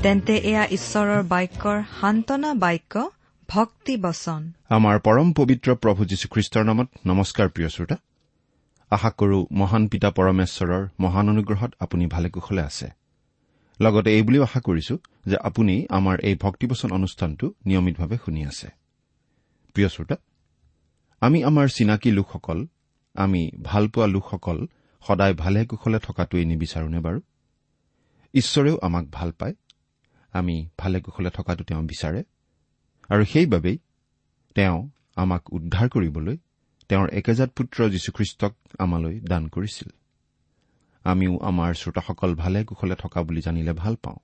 তেন্তে এয়া ঈশ্বৰৰ বাক্যৰ সান্তনা বাক্য ভক্তি বচন। আমাৰ পৰম পবিত্ৰ প্ৰভু যীশুখ্ৰীষ্টৰ নামত নমস্কাৰ প্ৰিয় শ্ৰোতা। আশা কৰো মহান পিতা পৰমেশ্বৰৰ মহান অনুগ্ৰহত আপুনি ভালে কুশলে আছে। লগতে এই বুলিও আশা কৰিছো যে আপুনি আমাৰ এই ভক্তিবচন অনুষ্ঠানটো নিয়মিতভাৱে শুনি আছে। প্ৰিয় শ্ৰোতা আমি আমাৰ চিনাকি লোকসকল আমি ভালপোৱা লোকসকল সদায় ভালে কুশলে থকাটোৱেই নিবিচাৰোনে বাৰু? ঈশ্বৰেও আমাক ভাল পায়। আমি ভালে কুশলে থকাটো তেওঁ বিচাৰে আৰু সেইবাবেই তেওঁ আমাক উদ্ধাৰ কৰিবলৈ তেওঁৰ একেজাত পুত্ৰ যীশুখ্ৰীষ্টক আমালৈ দান কৰিছিল। আমিও আমাৰ শ্ৰোতাসকল ভালে কুশলে থকা বুলি জানিলে ভাল পাওঁ।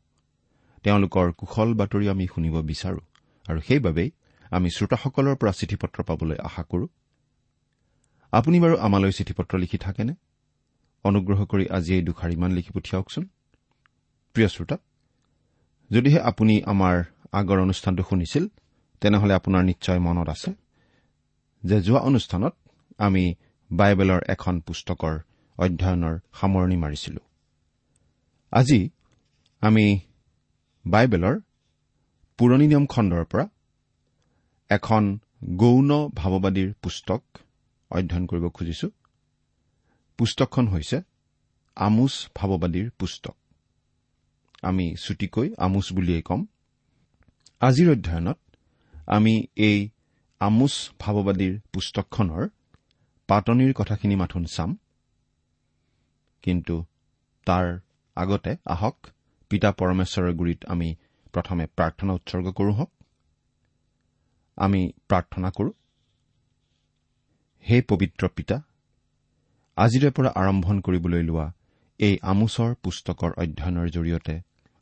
তেওঁলোকৰ কুশল বাতৰি আমি শুনিব বিচাৰো আৰু সেইবাবেই আমি শ্ৰোতাসকলৰ পৰা চিঠি পত্ৰ পাবলৈ আশা কৰো। আপুনি বাৰু আমালৈ চিঠি পত্ৰ লিখি থাকেনে? অনুগ্ৰহ কৰি আজি এই দুখাৰিমান লিখি পঠিয়াওকচোন। প্ৰিয় শ্ৰোতা যদিহে আপুনি আমাৰ আগৰ অনুষ্ঠানটো শুনিছিল তেনেহলে আপোনাৰ নিশ্চয় মনত আছে যে যোৱা অনুষ্ঠানত আমি বাইবেলৰ এখন পুস্তকৰ অধ্যয়নৰ সামৰণি মাৰিছিলো। আজি আমি বাইবেলৰ পুৰণি নিয়ম খণ্ডৰ পৰা এখন গৌণ ভাৱবাদীৰ পুস্তক অধ্যয়ন কৰিব খুজিছো। পুস্তকখন হৈছে আমোচ ভাৱবাদীৰ পুস্তক। আমি চুটিকৈ আমোচ বুলিয়েই ক'ম। আজিৰ অধ্যয়নত আমি এই আমোচ ভাৱবাদীৰ পুস্তকখনৰ পাতনিৰ কথাখিনি মাথোন চাম। কিন্তু তাৰ আগতে আহক পিতা পৰমেশ্বৰৰ গুৰিত আমি প্ৰথমে প্ৰাৰ্থনা উৎসৰ্গ কৰো হওক। আমি প্ৰাৰ্থনা কৰো হে পবিত্ৰ পিতা আজিৰে পৰা আৰম্ভণ কৰিবলৈ লোৱা এই আমোচৰ পুস্তকৰ অধ্যয়নৰ জৰিয়তে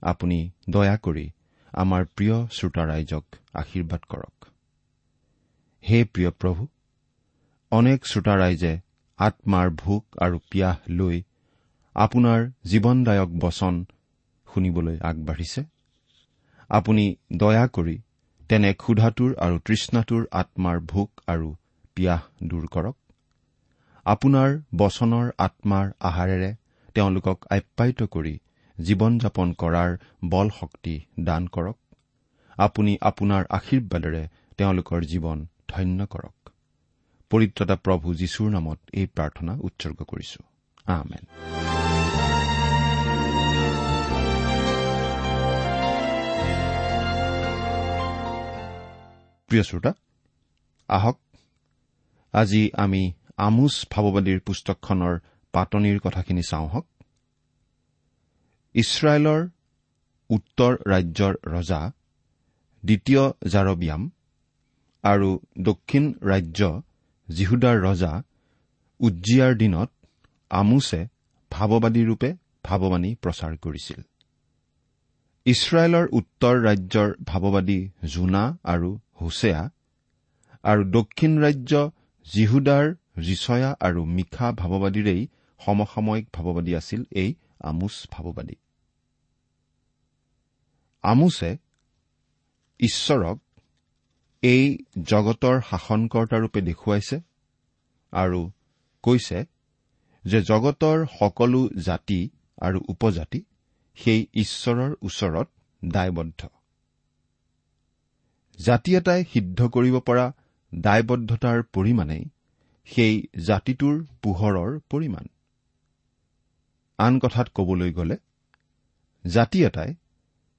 আপুনি দয়া কৰি আমাৰ প্ৰিয় শ্ৰোতা ৰাইজক আশীৰ্বাদ কৰক। হে প্ৰিয় প্ৰভু অনেক শ্ৰোতা ৰাইজে আত্মাৰ ভোক আৰু পিয়াহ লৈ আপোনাৰ জীৱনদায়ক বচন শুনিবলৈ আগবাঢ়িছে। আপুনি দয়া কৰি তেনে ক্ষুধাটোৰ আৰু তৃষ্ণাটোৰ আত্মাৰ ভোক আৰু পিয়াহ দূৰ কৰক। আপোনাৰ বচনৰ আত্মাৰ আহাৰেৰে তেওঁলোকক আপ্যায়িত কৰি জীৱন যাপন কৰাৰ বল শক্তি দান কৰক। আপুনি আপোনাৰ আশীৰ্বাদেৰে তেওঁলোকৰ জীৱন ধন্য কৰক। পৰিত্ৰতা প্ৰভু যীশুৰ নামত এই প্ৰাৰ্থনা উৎসৰ্গ কৰিছো। আমেন। প্ৰিয় শ্ৰোতা আহক আজি আমি আমোচ ভাৱবাদীৰ পুস্তকখনৰ পাতনিৰ কথাখিনি চাওঁ হওক। ইছৰাইলৰ উত্তৰ ৰাজ্যৰ ৰজা দ্বিতীয় জাৰবিয়াম আৰু দক্ষিণ ৰাজ্য জিহুদাৰ ৰজা উজ্জিয়াৰ দিনত আমোছে ভাৱবাদীৰূপে ভাৱবাণী প্ৰচাৰ কৰিছিল। ইছৰাইলৰ উত্তৰ ৰাজ্যৰ ভাৱবাদী জোনা আৰু হুছেয়া আৰু দক্ষিণ ৰাজ্য জিহুদাৰ ৰিচয়া আৰু মিখা ভাৱবাদীৰেই সমসাময়িক ভাৱবাদী আছিল এই আমোচ ভাৱবাদী। আমোছে ঈশ্বৰক এই জগতৰ শাসনকৰ্তাৰূপে দেখুৱাইছে আৰু কৈছে যে জগতৰ সকলো জাতি আৰু উপজাতি সেই ঈশ্বৰৰ ওচৰত দায়বদ্ধ। জাতি এটাই সিদ্ধ কৰিব পৰা দায়বদ্ধতাৰ পৰিমাণেই সেই জাতিটোৰ পোহৰৰ পৰিমাণ। আন কথাত ক'বলৈ গ'লে জাতি এটাই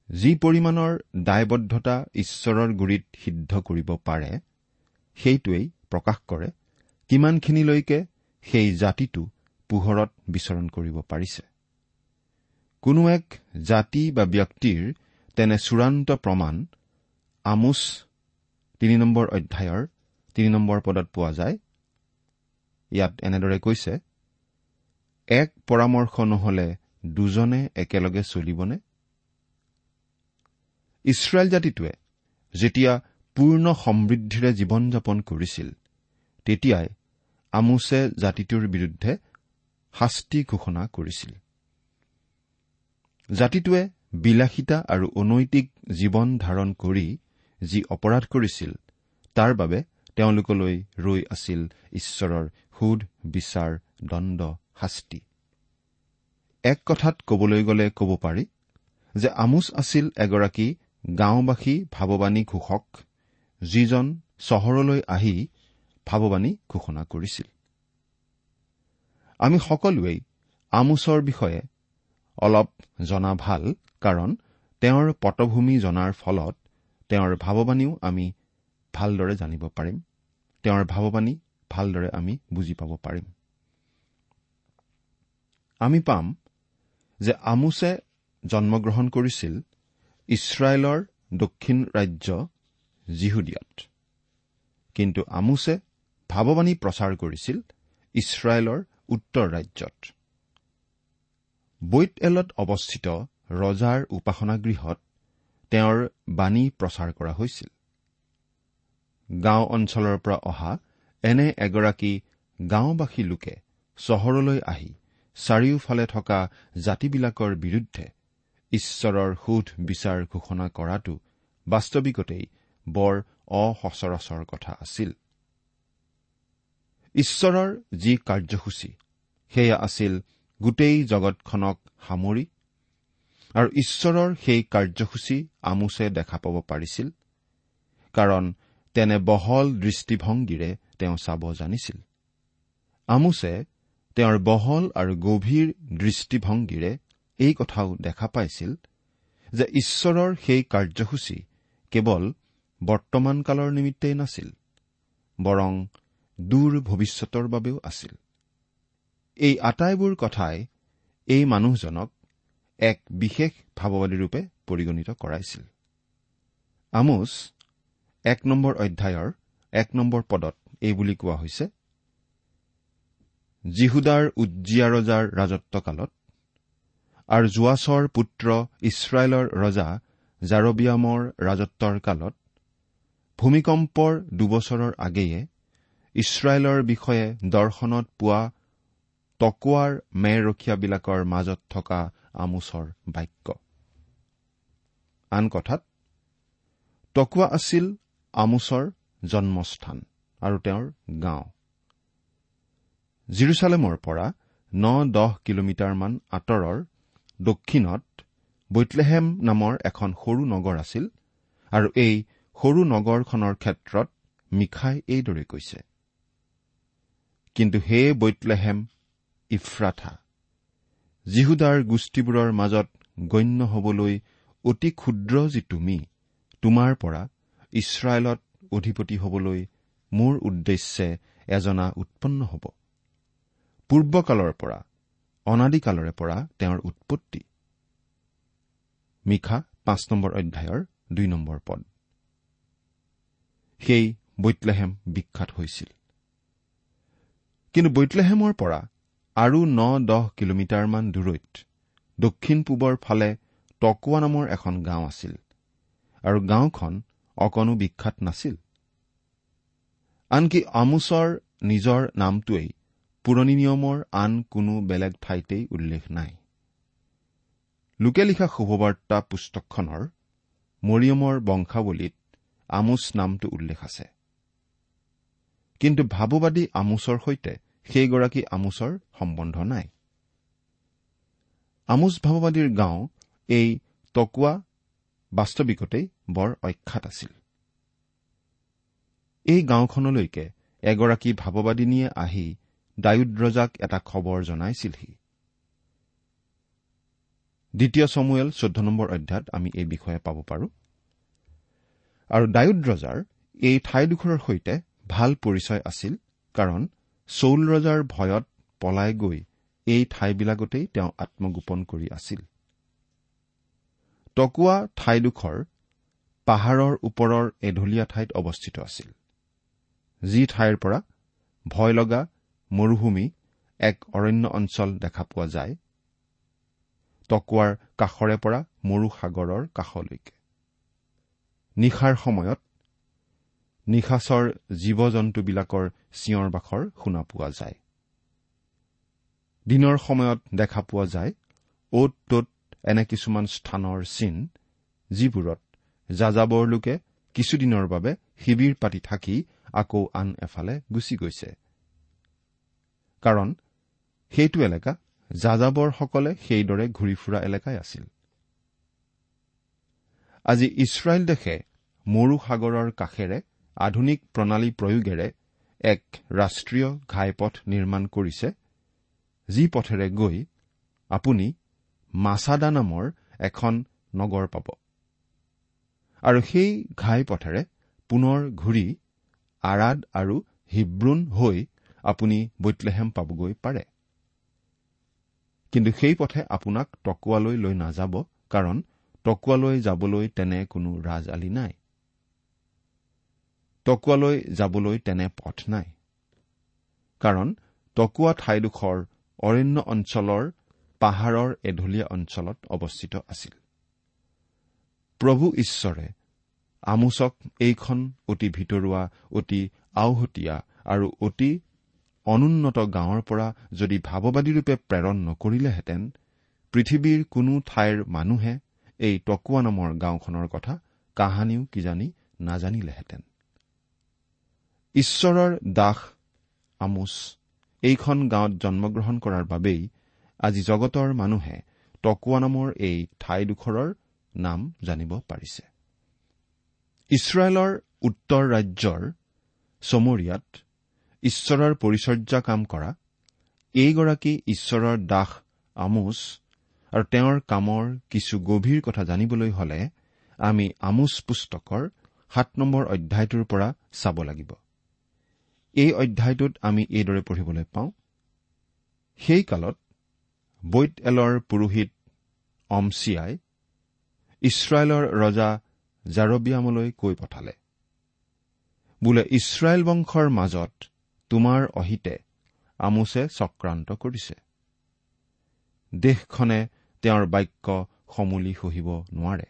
যি পৰিমাণৰ দায়বদ্ধতা ঈশ্বৰৰ গুৰিত সিদ্ধ কৰিব পাৰে সেইটোৱেই প্ৰকাশ কৰে কিমানখিনিলৈকে সেই জাতিটো পোহৰত বিচৰণ কৰিব পাৰিছে। কোনো এক জাতি বা ব্যক্তিৰ তেনে চূড়ান্ত প্ৰমাণ আমোচ তিনি নম্বৰ অধ্যায়ৰ তিনি নম্বৰ পদত পোৱা যায়। ইয়াত এনেদৰে কৈছে এক পৰামৰ্শ নহলে দুজনে একেলগে চলিবনে? ইছৰাইল জাতিটোৱে যেতিয়া পূৰ্ণ সমৃদ্ধিৰে জীৱন যাপন কৰিছিল তেতিয়াই আমোছে জাতিটোৰ বিৰুদ্ধে শাস্তি ঘোষণা কৰিছিল। জাতিটোৱে বিলাসিতা আৰু অনৈতিক জীৱন ধাৰণ কৰি যি অপৰাধ কৰিছিল তাৰ বাবে তেওঁলোকলৈ ৰৈ আছিল ঈশ্বৰৰ সুধ বিচাৰ দণ্ড শাস্তি। এক কথাত কবলৈ গ'লে ক'ব পাৰি যে আমোচ আছিল এগৰাকী গাঁওবাসী ভাৱবাণী ঘোষক যিজন চহৰলৈ আহি ভাৱবাণী ঘোষণা কৰিছিল। আমি সকলোৱেই আমোচৰ বিষয়ে অলপ জনা ভাল কাৰণ তেওঁৰ পটভূমি জনাৰ ফলত তেওঁৰ ভাৱবাণীও আমি ভালদৰে জানিব পাৰিম। তেওঁৰ ভাৱবাণী ভালদৰে আমি বুজি পাব পাৰিম। আমি পাম যে আমোছে জন্মগ্ৰহণ কৰিছিল ইছৰাইলৰ দক্ষিণ ৰাজ্য জিহুদিয়াত। কিন্তু আমোছে ভাৱবাণী প্ৰচাৰ কৰিছিল ইছৰাইলৰ উত্তৰ ৰাজ্যত। বৈত এলত অৱস্থিত ৰজাৰ উপাসনাগৃহত তেওঁৰ বাণী প্ৰচাৰ কৰা হৈছিল। গাঁও অঞ্চলৰ পৰা অহা এনে এগৰাকী গাঁওবাসী লোকে চহৰলৈ আহি চাৰিওফালে থকা জাতিবিলাকৰ বিৰুদ্ধে ঈশ্বৰৰ সোধ বিচাৰ ঘোষণা কৰাটো বাস্তৱিকতেই বৰ অসচৰাচৰ কথা আছিল। ঈশ্বৰৰ যি কাৰ্যসূচী সেয়া আছিল গোটেই জগতখনক সামৰি আৰু ঈশ্বৰৰ সেই কাৰ্যসূচী আমোছে দেখা পাব পাৰিছিল কাৰণ তেনে বহল দৃষ্টিভংগীৰে তেওঁ চাব জানিছিল। আমোছে তেওঁৰ বহল আৰু গভীৰ দৃষ্টিভংগীৰে এই কথাও দেখা পাইছিল যে ঈশ্বৰৰ সেই কাৰ্যসূচী কেৱল বৰ্তমান কালৰ নিমিত্তেই নাছিল বৰং দূৰ ভৱিষ্যতৰ বাবেও আছিল। এই আটাইবোৰ কথাই এই মানুহজনক এক বিশেষ ভাৱবাদীৰূপে পৰিগণিত কৰাইছিল। আমোচ এক নম্বৰ অধ্যায়ৰ এক নম্বৰ পদত এই বুলি কোৱা হৈছে জিহুদাৰ উজ্জিয়া ৰজাৰ ৰাজত্বকালত আৰু জোৱাছৰ পুত্ৰ ইছৰাইলৰ ৰজা জাৰবিয়ামৰ ৰাজত্বৰ কালত ভূমিকম্পৰ দুবছৰৰ আগেয়ে ইছৰাইলৰ বিষয়ে দৰ্শনত পোৱা টকোৱাৰ মেৰখীয়াবিলাকৰ মাজত থকা আমোচৰ বাক্য। আন কথাত টকুৱা আছিল আমোচৰ জন্মস্থান আৰু তেওঁৰ গাঁও। জিৰচালেমৰ পৰা ন দহ কিলোমিটাৰমান আঁতৰৰ দক্ষিণত বৈতলেহেম নামৰ এখন সৰু নগৰ আছিল আৰু এই সৰু নগৰখনৰ ক্ষেত্ৰত মিখাই এইদৰে কৈছে কিন্তু হে বৈতলেহেম ইফ্ৰাথা জিহুদাৰ গোষ্ঠীবোৰৰ মাজত গণ্য হবলৈ অতি ক্ষুদ্ৰ যি তুমি তোমাৰ পৰা ইছৰাইলত অধিপতি হবলৈ মোৰ উদ্দেশ্যে এজনা উৎপন্ন হ'ব। পূৰ্বকালৰ পৰা অনাদিকালৰে পৰা তেওঁৰ উৎপত্তি। মিখা পাঁচ নম্বৰ অধ্যায়ৰ দুই নম্বৰ পদ। সেই বৈতলেহেম বিখ্যাত হৈছিল। কিন্তু বৈতলেহেমৰ পৰা আৰু ন দহ কিলোমিটাৰমান দূৰৈত দক্ষিণ পূবৰ ফালে টকোৱা নামৰ এখন গাঁও আছিল আৰু গাঁওখন অকণো বিখ্যাত নাছিল। আনকি আমোচৰ নিজৰ নামটোৱেই পুৰণি নিয়মৰ আন কোনো বেলেগ ঠাইতেই উল্লেখ নাই। লোকে লিখা শুভবাৰ্তা পুস্তকখনৰ মৰিয়মৰ বংশাৱলীত আমোচ নামটো উল্লেখ আছে। কিন্তু ভাবুবাদী আমোচৰ সৈতে সেইগৰাকী আমোচৰ সম্বন্ধ নাই। আমোচ ভাৱবাদীৰ গাঁও এই টকুৱা বাস্তৱিকতেই বৰ অখ্যাত আছিল। এই গাঁওখনলৈকে এগৰাকী ভাৱবাদিনীয়ে আহি ডায়ুদ্ৰজাক এটা খবৰ জনাইছিলহি। দ্বিতীয় চমুৱেল চৈধ্য নম্বৰ অধ্যায়ত আমি এই বিষয়ে পাব পাৰোঁ। আৰু ডায়ুদ ৰজাৰ এই ঠাইডোখৰৰ সৈতে ভাল পৰিচয় আছিল কাৰণ চৌল ৰজাৰ ভয়ত পলাই গৈ এই ঠাইবিলাকতেই তেওঁ আত্মগোপন কৰি আছিল। টকুৱা ঠাইডোখৰ পাহাৰৰ ওপৰৰ এঢলীয়া ঠাইত অৱস্থিত আছিল যি ঠাইৰ পৰা ভয় লগা মৰুভূমি এক অৰণ্য অঞ্চল দেখা পোৱা যায় টকুৱাৰ কাষৰে পৰা মৰু সাগৰৰ কাষলৈকে। নিশাৰ সময়ত নিশাচৰ জীৱ জন্তুবিলাকৰ চিঞৰ বাখৰ শুনা পোৱা যায়। দিনৰ সময়ত দেখা পোৱা যায় অ'ত ত'ত এনে কিছুমান স্থানৰ চিন যিবোৰত যাযাবৰ লোকে কিছুদিনৰ বাবে শিবিৰ পাতি থাকি আকৌ আন এফালে গুচি গৈছে। কাৰণ সেইটো এলেকা যাযাবৰসকলে সেইদৰে ঘূৰি ফুৰা এলেকাই আছিল। আজি ইছৰাইল দেশে মৰু সাগৰৰ কাষেৰে আধুনিক প্ৰণালী প্ৰয়োগেৰে এক ৰাষ্ট্ৰীয় ঘাইপথ নিৰ্মাণ কৰিছে যি পথেৰে গৈ আপুনি মাছাদা নামৰ এখন নগৰ পাব। আৰু সেই ঘাইপথেৰে পুনৰ ঘূৰি আৰাদ আৰু হিব্ৰুন হৈ আপুনি বৈতলেহেম পাবগৈ পাৰে। কিন্তু সেই পথে আপোনাক টকুৱালৈ লৈ নাযাব কাৰণ টকুৱালৈ যাবলৈ তেনে কোনো ৰাজ আলি নাই। টকুৱালৈ যাবলৈ তেনে পথ নাই। কাৰণ টকুৱা ঠাইডোখৰ অৰণ্য অঞ্চলৰ পাহাৰৰ এঢলীয়া অঞ্চলত অৱস্থিত আছিল। প্ৰভু ঈশ্বৰে আমোচক এইখন অতি ভিতৰুৱা অতি আওহতীয়া আৰু অতি অনুন্নত গাঁৱৰ পৰা যদি ভাৱবাদীৰূপে প্ৰেৰণ নকৰিলেহেঁতেন পৃথিৱীৰ কোনো ঠাইৰ মানুহে এই টকুৱা নামৰ গাঁওখনৰ কথা কাহানিও কিজানি নাজানিলেহেঁতেন। ঈশ্বৰৰ দাস আমোচ এইখন গাঁৱত জন্মগ্ৰহণ কৰাৰ বাবেই আজি জগতৰ মানুহে টকুৱা নামৰ এই ঠাইডোখৰৰ নাম জানিব পাৰিছে। ইছৰাইলৰ উত্তৰ ৰাজ্যৰ চমৰীয়াত ঈশ্বৰৰ পৰিচৰ্যা কাম কৰা এইগৰাকী ঈশ্বৰৰ দাস আমোচ আৰু তেওঁৰ কামৰ কিছু গভীৰ কথা জানিবলৈ হলে আমি আমোচ পুস্তকৰ সাত নম্বৰ অধ্যায়টোৰ পৰা চাব লাগিব। এই অধ্যায়টোত আমি এইদৰে পঢ়িবলৈ পাওঁ সেই কালত বৈত এলৰ পুৰোহিত অমচিয়াই ইছৰাইলৰ ৰজা জাৰবিয়ামলৈ কৈ পঠালে বোলে ইছৰাইল বংশৰ মাজত তোমাৰ অহিতে আমোছে চক্ৰান্ত কৰিছে। দেশখনে তেওঁৰ বাক্য সমূলি সহিব নোৱাৰে।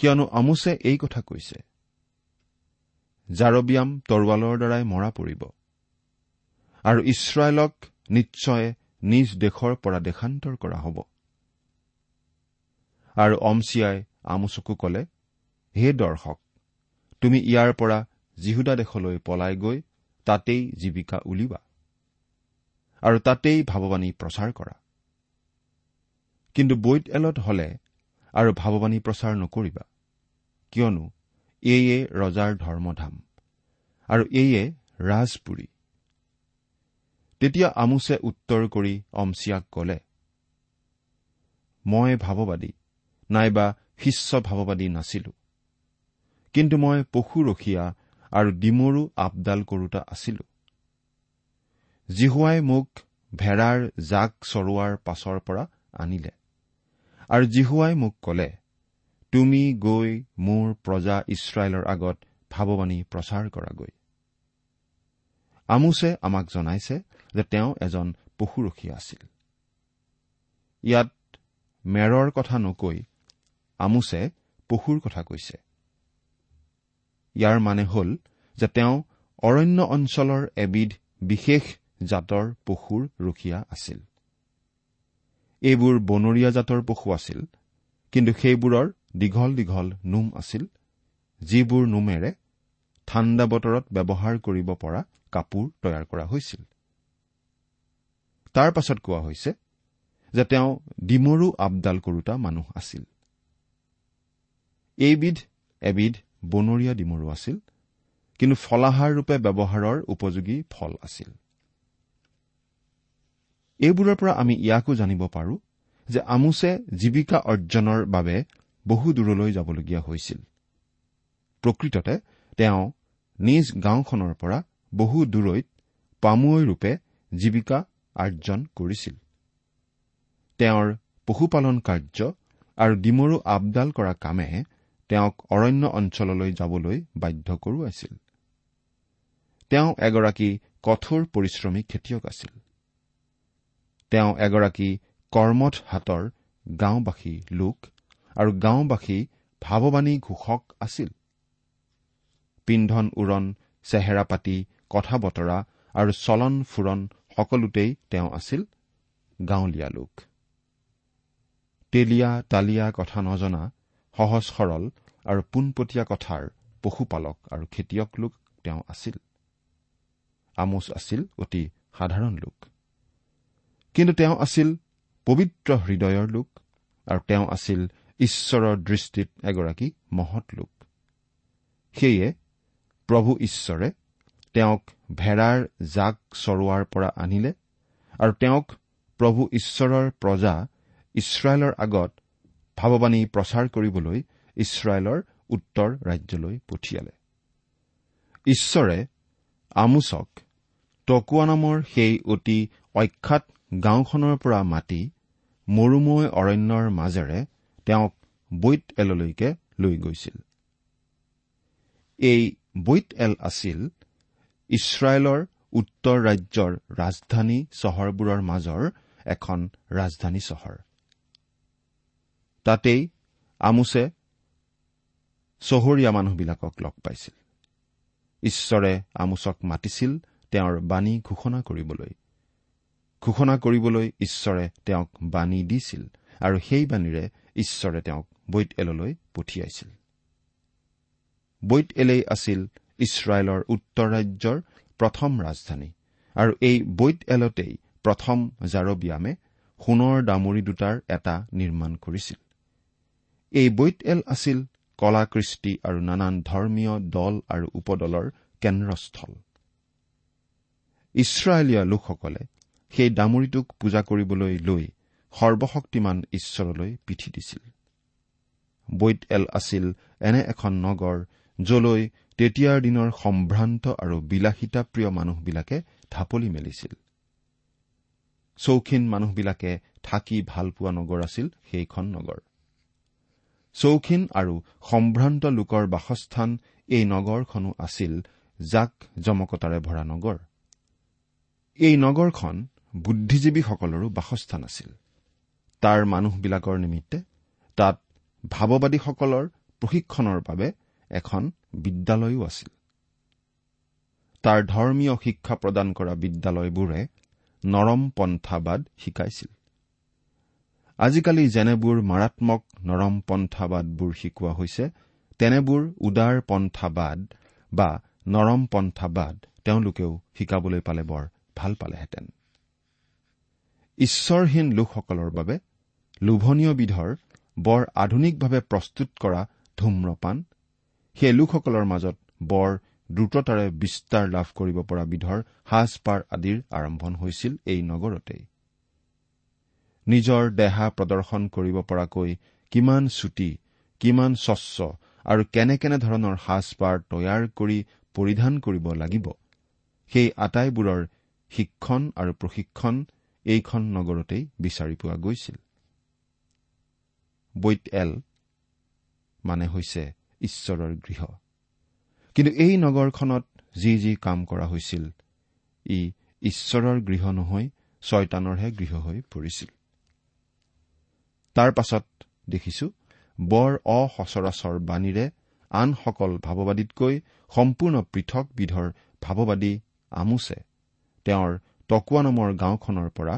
কিয়নো আমোছে এই কথা কৈছে জাৰবিয়াম তৰোৱালৰ দ্বাৰাই মৰা পৰিব আৰু ইছৰাইলক নিশ্চয় নিজ দেশৰ পৰা দেশান্তৰ কৰা হ'ব। আৰু অমচিয়াই আমোচকো কলে হে দৰ্শক তুমি ইয়াৰ পৰা জিহুদা দেশলৈ পলাই গৈ তাতেই জীৱিকা উলিওৱা। আৰু তাতেই ভাৱবাণী প্ৰচাৰ কৰা। কিন্তু বৈত এলত হলে আৰু ভাৱবাণী প্ৰচাৰ নকৰিবা। কিয়নো এইয়ে ৰজাৰ ধৰ্মধাম আৰু এইয়ে ৰাজপুৰী। তেতিয়া আমোছে উত্তৰ কৰি অমচিয়াক কলে মই ভাৱবাদী নাইবা শিষ্য ভাৱবাদী নাছিলো। কিন্তু মই পশুৰখীয়া আৰু ডিমৰু আপডাল কৰোতা আছিলো। জিহুৱাই মোক ভেড়াৰ জাক চৰোৱাৰ পাছৰ পৰা আনিলে। আৰু জিহুৱাই মোক কলে তুমি গৈ মোৰ প্ৰজা ইছৰাইলৰ আগত ভাৱবাণী প্ৰচাৰ কৰাগৈ। আমোছে আমাক জনাইছে যে তেওঁ এজন পশুৰখীয়া আছিল। ইয়াত মেৰৰ কথা নকৈ আমোছে পশুৰ কথা কৈছে। ইয়াৰ মানে হ'ল যে তেওঁ অৰণ্য অঞ্চলৰ এবিধ বিশেষ জাতৰ পশুৰ ৰখীয়া আছিল। এইবোৰ বনৰীয়া জাতৰ পশু আছিল কিন্তু সেইবোৰৰ দীঘল দীঘল নোম আছিল যিবোৰ নোমেৰে ঠাণ্ডা বতৰত ব্যৱহাৰ কৰিব পৰা কাপোৰ তৈয়াৰ কৰা হৈছিল। তাৰ পাছত কোৱা হৈছে যে তেওঁ ডিমৰু আপডাল কৰোতা মানুহ আছিল। এইবিধ এবিধ বনৰীয়া ডিমৰু আছিল কিন্তু ফলাহাৰ ৰূপে ব্যৱহাৰৰ উপযোগী ফল আছিল। এইবোৰৰ পৰা আমি ইয়াকো জানিব পাৰো যে আমোছে জীৱিকা অৰ্জনৰ বাবে বহু দূৰলৈ যাবলগীয়া হৈছিল। প্ৰকৃততে তেওঁ নিজ গাঁওখনৰ পৰা বহু দূৰৈত পামুৱৈ ৰূপে জীৱিকা আৰ্জন কৰিছিল। তেওঁৰ পশুপালন কাৰ্য আৰু ডিমৰু আপডাল কৰা কামে তেওঁক অৰণ্য অঞ্চললৈ যাবলৈ বাধ্য কৰোৱাইছিল। তেওঁ এগৰাকী কঠোৰ পৰিশ্ৰমী খেতিয়ক আছিল। তেওঁ এগৰাকী কৰ্মঠ হাতৰ গাঁওবাসী লোক আৰু গাঁওবাসী ভাৱবাণী ঘোষক আছিল। পিন্ধন উৰণ চেহেৰা পাতি কথা বতৰা আৰু চলন ফুৰণ সকলোতেই তেওঁ আছিল গাঁৱলীয়া লোক। তেলীয়া তালিয়া কথা নজনা সহজ সৰল আৰু পোনপটীয়া কথাৰ পশুপালক আৰু খেতিয়ক লোক তেওঁ আছিল। আমোচ আছিল অতি সাধাৰণ লোক। কিন্তু তেওঁ আছিল পবিত্ৰ হৃদয়ৰ লোক আৰু তেওঁ আছিল ঈশ্বৰৰ দৃষ্টিত এগৰাকী মহৎ লোক। সেয়ে প্ৰভু ঈশ্বৰে তেওঁক ভেড়াৰ জাক চৰোৱাৰ পৰা আনিলে আৰু তেওঁক প্ৰভু ঈশ্বৰৰ প্ৰজা ইছৰাইলৰ আগত ভাৱবাণী প্ৰচাৰ কৰিবলৈ ইছৰাইলৰ উত্তৰ ৰাজ্যলৈ পঠিয়ালে। ঈশ্বৰে আমোচক টকুৱা নামৰ সেই অতি অখ্যাত গাঁওখনৰ পৰা মাতি মৰুময় অৰণ্যৰ মাজেৰে তেওঁক বৈত এললৈকে লৈ গৈছিল। এই বৈত এল আছিল ইছৰাইলৰ উত্তৰ ৰাজ্যৰ ৰাজধানী চহৰবোৰৰ মাজৰ এখন ৰাজধানী চহৰ। তাতেই আমোছে চহৰীয়া মানুহবিলাকক লগ পাইছিল। ঈশ্বৰে আমোচক মাতিছিল তেওঁৰ বাণী ঘোষণা কৰিবলৈ। ঘোষণা কৰিবলৈ ঈশ্বৰে তেওঁক বাণী দিছিল আৰু সেই বাণীৰে ঈশ্বৰে তেওঁক বৈত এললৈ পঠিয়াইছিল। বৈত এলেই আছিল ইছৰাইলৰ উত্তৰ ৰাজ্যৰ প্ৰথম ৰাজধানী আৰু এই বৈত এলতেই প্ৰথম জাৰবিয়ামে সোণৰ দামৰি দুটাৰ এটা নিৰ্মাণ কৰিছিল। এই বৈত এল আছিল কলাকৃষ্টি আৰু নানান ধৰ্মীয় দল আৰু উপদলৰ কেন্দ্ৰস্থল। ইছৰাইলীয়া লোকসকলে সেই ডামুৰিটোক পূজা কৰিবলৈ লৈ সৰ্বশক্তিমান ঈশ্বৰলৈ পিঠি দিছিল। বৈত এল আছিল এনে এখন নগৰ যলৈ তেতিয়াৰ দিনৰ সম্ভ্ৰান্ত আৰু বিলাসিতাপ্ৰিয় মানুহবিলাকে ঢাপলি মেলিছিল। চৌখিন মানুহবিলাকে থাকি ভাল পোৱা নগৰ আছিল সেইখন নগৰ। চৌখিন আৰু সম্ভ্ৰান্ত লোকৰ বাসস্থান এই নগৰখনো আছিল জাক জমকতাৰে ভৰা নগৰ। এই নগৰখন বুদ্ধিজীৱীসকলৰো বাসস্থান আছিল। তাৰ মানুহবিলাকৰ নিমিত্তে তাত ভাৱবাদীসকলৰ প্ৰশিক্ষণৰ বাবে এখন বিদ্যালয়ো আছিল। তাৰ ধৰ্মীয় শিক্ষা প্ৰদান কৰা বিদ্যালয়বোৰে নৰম পন্থাবাদ শিকাইছিল। আজিকালি যেনেবোৰ মাৰাত্মক নৰম পন্থাবাদবোৰ শিকোৱা হৈছে তেনেবোৰ উদাৰ পন্থাবাদ বা নৰম পন্থাবাদ তেওঁলোকেও শিকাবলৈ পালে বৰ ভাল পালেহেঁতেন। ঈশ্বৰহীন লোকসকলৰ বাবে লোভনীয় বিধৰ বৰ আধুনিকভাৱে প্ৰস্তুত কৰা ধূম্ৰপান সেই লোকসকলৰ মাজত বৰ দ্ৰুততাৰে বিস্তাৰ লাভ কৰিব পৰা বিধৰ সাজপাৰ আদিৰ আৰম্ভণ হৈছিল এই নগৰতেই। নিজৰ দেহা প্ৰদৰ্শন কৰিব পৰাকৈ কিমান চুটি কিমান স্বচ্ছ আৰু কেনে কেনে ধৰণৰ সাজপাৰ তৈয়াৰ কৰি পৰিধান কৰিব লাগিব। সেই আটাইবোৰৰ শিক্ষণ আৰু প্ৰশিক্ষণ এইখন নগৰতেই বিচাৰি পোৱা গৈছিল। বৈত এল মানে হৈছে ঈশ্বৰৰ গৃহ। কিন্তু এই নগৰখনত যি যি কাম কৰা হৈছিল ই ঈশ্বৰৰ গৃহ নহৈ ছয়তানৰহে গৃহ হৈ পৰিছিল। তাৰ পাছত দেখিছো বৰ অসচৰাচৰ বাণীৰে আনসকল ভাৱবাদীতকৈ সম্পূৰ্ণ পৃথক বিধৰ ভাৱবাদী আমোছে। তেওঁৰ টকুৱা নামৰ গাঁওখনৰ পৰা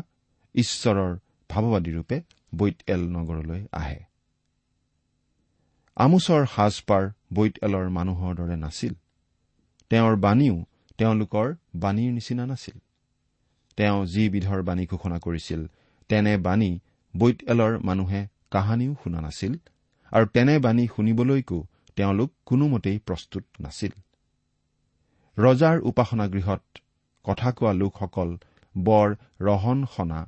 ঈশ্বৰৰ ভাৱবাদীৰূপে বৈত এল নগৰলৈ আহে। আমোচৰ সাজপাৰ বৈত এলৰ মানুহৰ দৰে নাছিল। তেওঁৰ বাণীও তেওঁলোকৰ বাণীৰ নিচিনা নাছিল। তেওঁ যি বিধৰ বাণী ঘোষণা কৰিছিল তেনে বাণী বৈত এলৰ মানুহে কাহানিও শুনা নাছিল আৰু তেনে বাণী শুনিবলৈকো তেওঁলোক কোনোমতেই প্ৰস্তুত নাছিল। ৰজাৰ উপাসনা গৃহত কথা কোৱা লোকসকল বৰ ৰহন সনা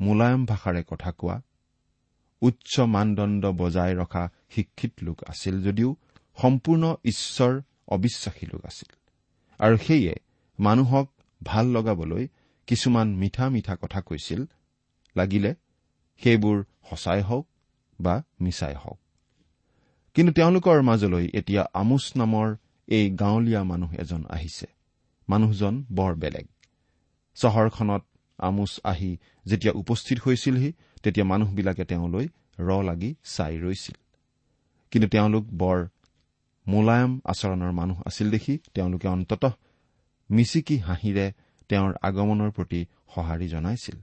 মোলায়ম ভাষাৰে কথা কোৱা উচ্চ মানদণ্ড বজাই ৰখা শিক্ষিত লোক আছিল যদিও সম্পূৰ্ণ ঈশ্বৰ অবিশ্বাসী লোক আছিল। আৰু সেয়ে মানুহক ভাল লগাবলৈ কিছুমান মিঠা মিঠা কথা কৈছিল লাগিলে সেইবোৰ সঁচাই হওক বা মিছাই হওক। কিন্তু তেওঁলোকৰ মাজলৈ এতিয়া আমোচ নামৰ এই গাঁৱলীয়া মানুহ এজন আহিছে। মানুহজন বৰ বেলেগ। চহৰখনত আমোচ আহি যেতিয়া উপস্থিত হৈছিলহি তেতিয়া মানুহবিলাকে তেওঁলৈ ৰ লাগি চাই ৰৈছিল। কিন্তু তেওঁলোক বৰ মোলায়ম আচৰণৰ মানুহ আছিল দেখি তেওঁলোকে অন্ততঃ মিচিকি হাঁহিৰে তেওঁৰ আগমনৰ প্ৰতি সঁহাৰি জনাইছিল।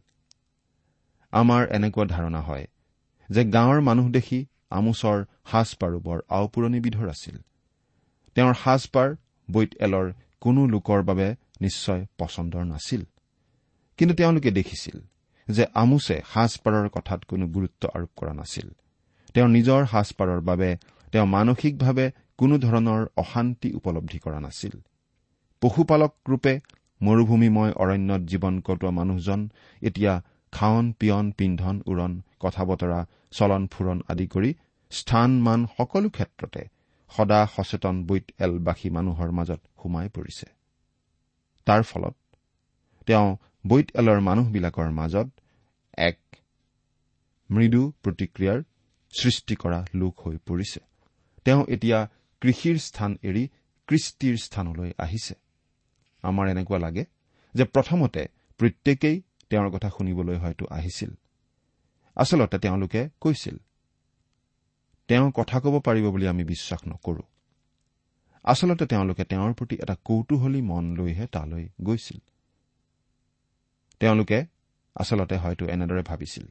আমাৰ এনেকুৱা ধাৰণা হয় যে গাঁৱৰ মানুহ দেখি আমোচৰ সাজপাৰো বৰ আওপুৰণিবিধৰ আছিল। তেওঁৰ সাজপাৰ বৈত এলৰ কোনো লোকৰ বাবে নিশ্চয় পচন্দৰ নাছিল। কিন্তু তেওঁলোকে দেখিছিল যে আমোচে সাজপাৰৰ কথাত কোনো গুৰুত্ব আৰোপ কৰা নাছিল। তেওঁৰ নিজৰ সাজপাৰৰ বাবে তেওঁ মানসিকভাৱে কোনো ধৰণৰ অশান্তি উপলব্ধি কৰা নাছিল। পশুপালক ৰূপে মৰুভূমিময় অৰণ্যত জীৱন কটোৱা মানুহজন এতিয়া খাৱন পিয়ন পিন্ধন উৰণ কথা বতৰা চলন ফুৰণ আদি কৰি স্থান মান সকলো ক্ষেত্ৰতে সদা সচেতন বৈত এলবাসী মানুহৰ মাজত সোমাই পৰিছে। তাৰ ফলত তেওঁ বৈত এলৰ মানুহবিলাকৰ মাজত এক মৃদু প্ৰতিক্ৰিয়াৰ সৃষ্টি কৰা লোক হৈ পৰিছে। তেওঁ এতিয়া কৃষিৰ স্থান এৰি কৃষ্টিৰ স্থানলৈ আহিছে। আমাৰ এনেকুৱা লাগে যে প্ৰথমতে প্ৰত্যেকেই তেওঁৰ কথা শুনিবলৈ হয়তো আহিছিল। আচলতে তেওঁলোকে কৈছিল তেওঁ কথা ক'ব পাৰিব বুলি আমি বিশ্বাস নকৰো। আচলতে তেওঁলোকে তেওঁৰ প্ৰতি এটা কৌতূহলী মন লৈহে তালৈ গৈছিল। তেওঁলোকে আচলতে হয়তো এনেদৰে ভাবিছিল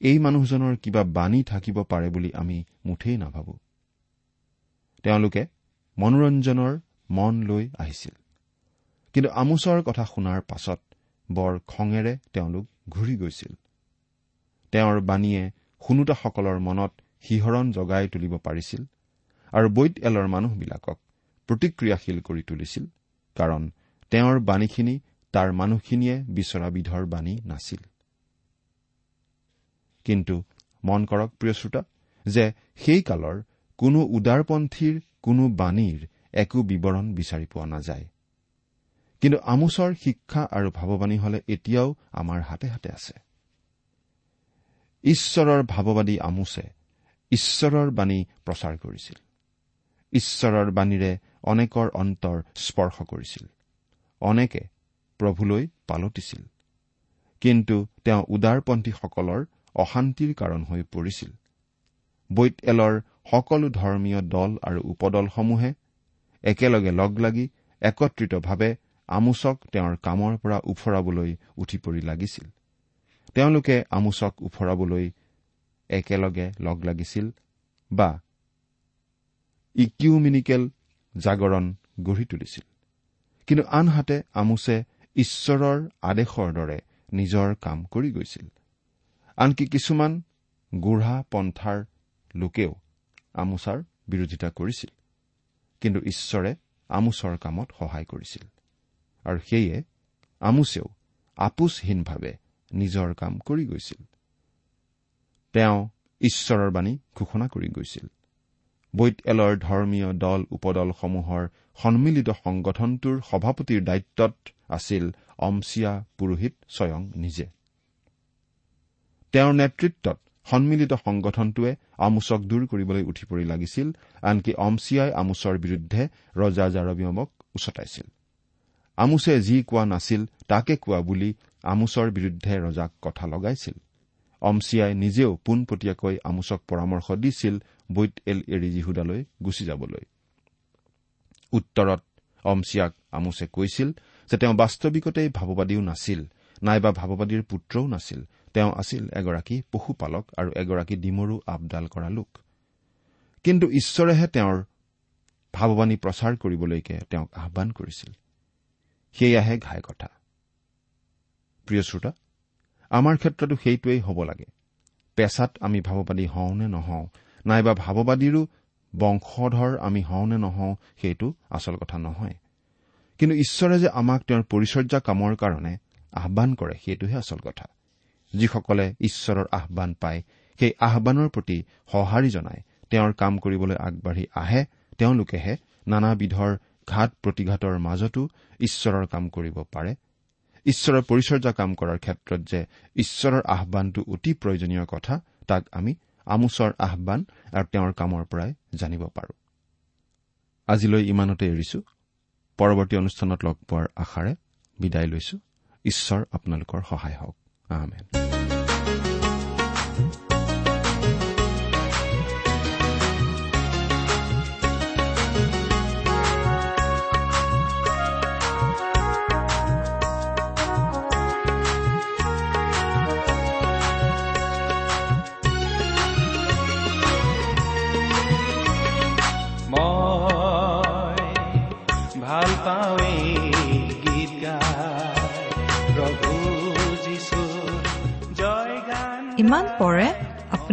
এই মানুহজনৰ কিবা বাণী থাকিব পাৰে বুলি আমি মুঠেই নাভাবো। তেওঁলোকে মনোৰঞ্জনৰ মন লৈ আহিছিল। কিন্তু আমোচৰ কথা শুনাৰ পাছত বৰ খঙেৰে তেওঁলোক ঘূৰি গৈছিল। তেওঁৰ বাণীয়ে শুনোতাসকলৰ মনত শিহৰণ জগাই তুলিব পাৰিছিল আৰু বৈদ এলৰ মানুহবিলাকক প্ৰতিক্ৰিয়াশীল কৰি তুলিছিল কাৰণ তেওঁৰ বাণীখিনি তাৰ মানুহখিনিয়ে বিচৰা বিধৰ বাণী নাছিল। কিন্তু মন কৰক প্ৰিয় শ্ৰোতা যে সেই কালৰ কোনো উদাৰপন্থীৰ কোনো বাণীৰ একো বিৱৰণ বিচাৰি পোৱা নাযায়। কিন্তু আমোচৰ শিক্ষা আৰু ভাৱবাণী হলে এতিয়াও আমাৰ হাতে হাতে আছে। ঈশ্বৰৰ ভাৱবাদী আমোচে ঈশ্বৰৰ বাণী প্ৰচাৰ কৰিছিল। ঈশ্বৰৰ বাণীৰে অনেকৰ অন্তৰ স্পৰ্শ কৰিছিল। অনেকে প্ৰভুলৈ পালতিছিল কিন্তু তেওঁ উদাৰপন্থীসকলৰ অশান্তিৰ কাৰণ হৈ পৰিছিল। বৈত এলৰ সকলো ধৰ্মীয় দল আৰু উপদলসমূহে একেলগে লগ লাগি একত্ৰিতভাৱে আমোচক তেওঁৰ কামৰ পৰা ওফৰাবলৈ উঠি পৰি লাগিছিল। তেওঁলোকে আমোচক ওফৰাবলৈ একেলগে লগ লাগিছিল বা ইকিউমিনিকেল জাগৰণ গঢ়ি তুলিছিল। কিন্তু আনহাতে আমোচে ঈশ্বৰৰ আদেশৰ দৰে নিজৰ কাম কৰি গৈছিল। আনকি কিছুমান গুঢ়া পন্থাৰ লোকেও আমোচাৰ বিৰোধিতা কৰিছিল। কিন্তু ঈশ্বৰে আমোচৰ কামত সহায় কৰিছিল। আৰু সেয়ে আমোচেও আপোচহীনভাৱে নিজৰ কাম কৰি গৈছিল। তেওঁ ঈশ্বৰৰ বাণী ঘোষণা কৰি গৈছিল। বৈত এলৰ ধৰ্মীয় দল উপদলসমূহৰ সন্মিলিত সংগঠনটোৰ সভাপতিৰ দায়িত্বত আছিল অমচিয়া পুৰোহিত স্বয়ং নিজে। তেওঁৰ নেতৃত্বত সন্মিলিত সংগঠনটোৱে আমোচক দূৰ কৰিবলৈ উঠি পৰি লাগিছিল আনকি অমচিয়াই আমোচৰ বিৰুদ্ধে ৰজা জাৰবিয়মক উচতাইছিল। আমোচে যি কোৱা নাছিল তাকে কোৱা বুলি আমোচৰ বিৰুদ্ধে ৰজাক কথা লগাইছিল। অমচিয়াই নিজেও পোনপটীয়াকৈ আমোচক পৰামৰ্শ দিছিল বৈত এল এৰি জিহুদালৈ গুচি যাবলৈ। উত্তৰত অমচিয়াক আমোচে কৈছিল যে তেওঁ বাস্তৱিকতেই ভাৱবাদীও নাছিল নাইবা ভাৱবাদীৰ পুত্ৰও নাছিল। তেওঁ আছিল এগৰাকী পশুপালক আৰু এগৰাকী ডিমৰু আপডাল কৰা লোক। কিন্তু ঈশ্বৰেহে তেওঁৰ ভাৱবাণী প্ৰচাৰ কৰিবলৈকে তেওঁক আহান কৰিছিল। সেয়াহে ঘাই কথা। প্ৰিয় শ্ৰোতা আমাৰ ক্ষেত্ৰতো সেইটোৱেই হ'ব লাগে। পেছাত আমি ভাৱবাদী হওঁ নে নহওঁ নাইবা ভাৱবাদীৰো বংশধৰ আমি হওঁ নে নহওঁ সেইটো আচল কথা নহয়। কিন্তু ঈশ্বৰে যে আমাক তেওঁৰ পৰিচৰ্যা কামৰ কাৰণে আহান কৰে সেইটোহে আচল কথা। যিসকলে ঈশ্বৰৰ আহান পায় সেই আহানৰ প্ৰতি সঁহাৰি জনাই তেওঁৰ কাম কৰিবলৈ আগবাঢ়ি আহে তেওঁলোকেহে নানাবিধৰ ঘাট প্ৰতিঘাতৰ মাজতো ঈশ্বৰৰ কাম কৰিব পাৰে। ঈশ্বৰৰ পৰিচৰ্যা কাম কৰাৰ ক্ষেত্ৰত যে ঈশ্বৰৰ আহানটো অতি প্ৰয়োজনীয় কথা তাক আমি আমোচৰ আহান আৰু তেওঁৰ কামৰ পৰাই জানিব পাৰো। আজিলৈ ইমানতে এৰিছো। পৰৱৰ্তী অনুষ্ঠানত লগ পোৱাৰ আশাৰে বিদায় লৈছো। ঈশ্বৰ আপোনালোকৰ সহায় হওক।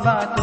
صبات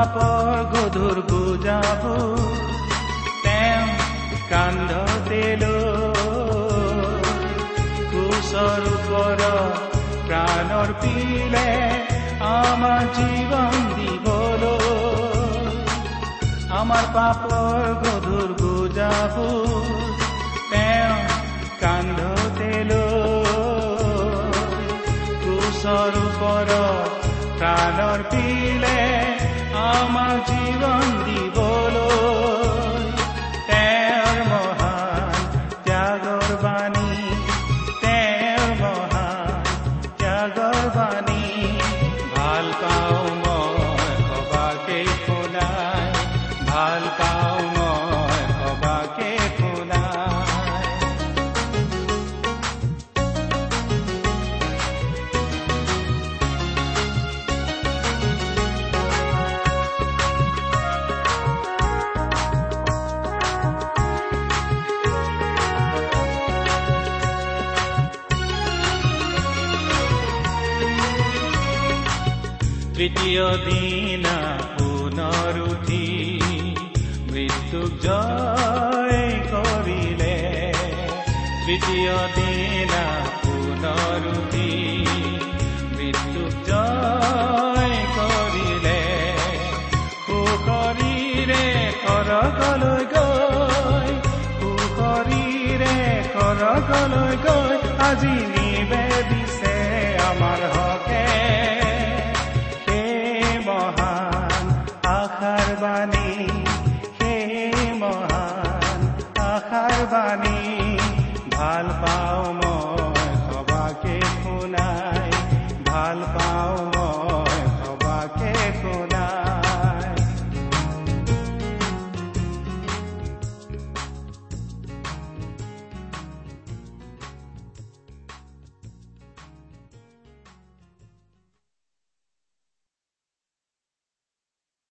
গধুৰ বুজাব তেওঁ কান্ধতে কুশৰ ওপৰ প্ৰাণৰ পিলে আমাৰ জীৱন দিবলৈ আমাৰ পাপৰ গধুৰ বুজাব তেওঁ কান্ধ কান্ধতে কুশৰ ওপৰত প্ৰাণৰ পিলে আমাৰ জীৱন দিবলৈ দিনা পুনৰ উঠি মৃত্যুক জয় কৰিলে। তৃতীয় দিনা পুনৰ উঠি মৃত্যুক জয় কৰিলে। সুশৰীৰে সৰগলৈ গৈ সুশৰীৰে সৰগলৈ গৈ আজি নিবেদিছে আমাৰ হকে। বাণী ভাল পাওঁ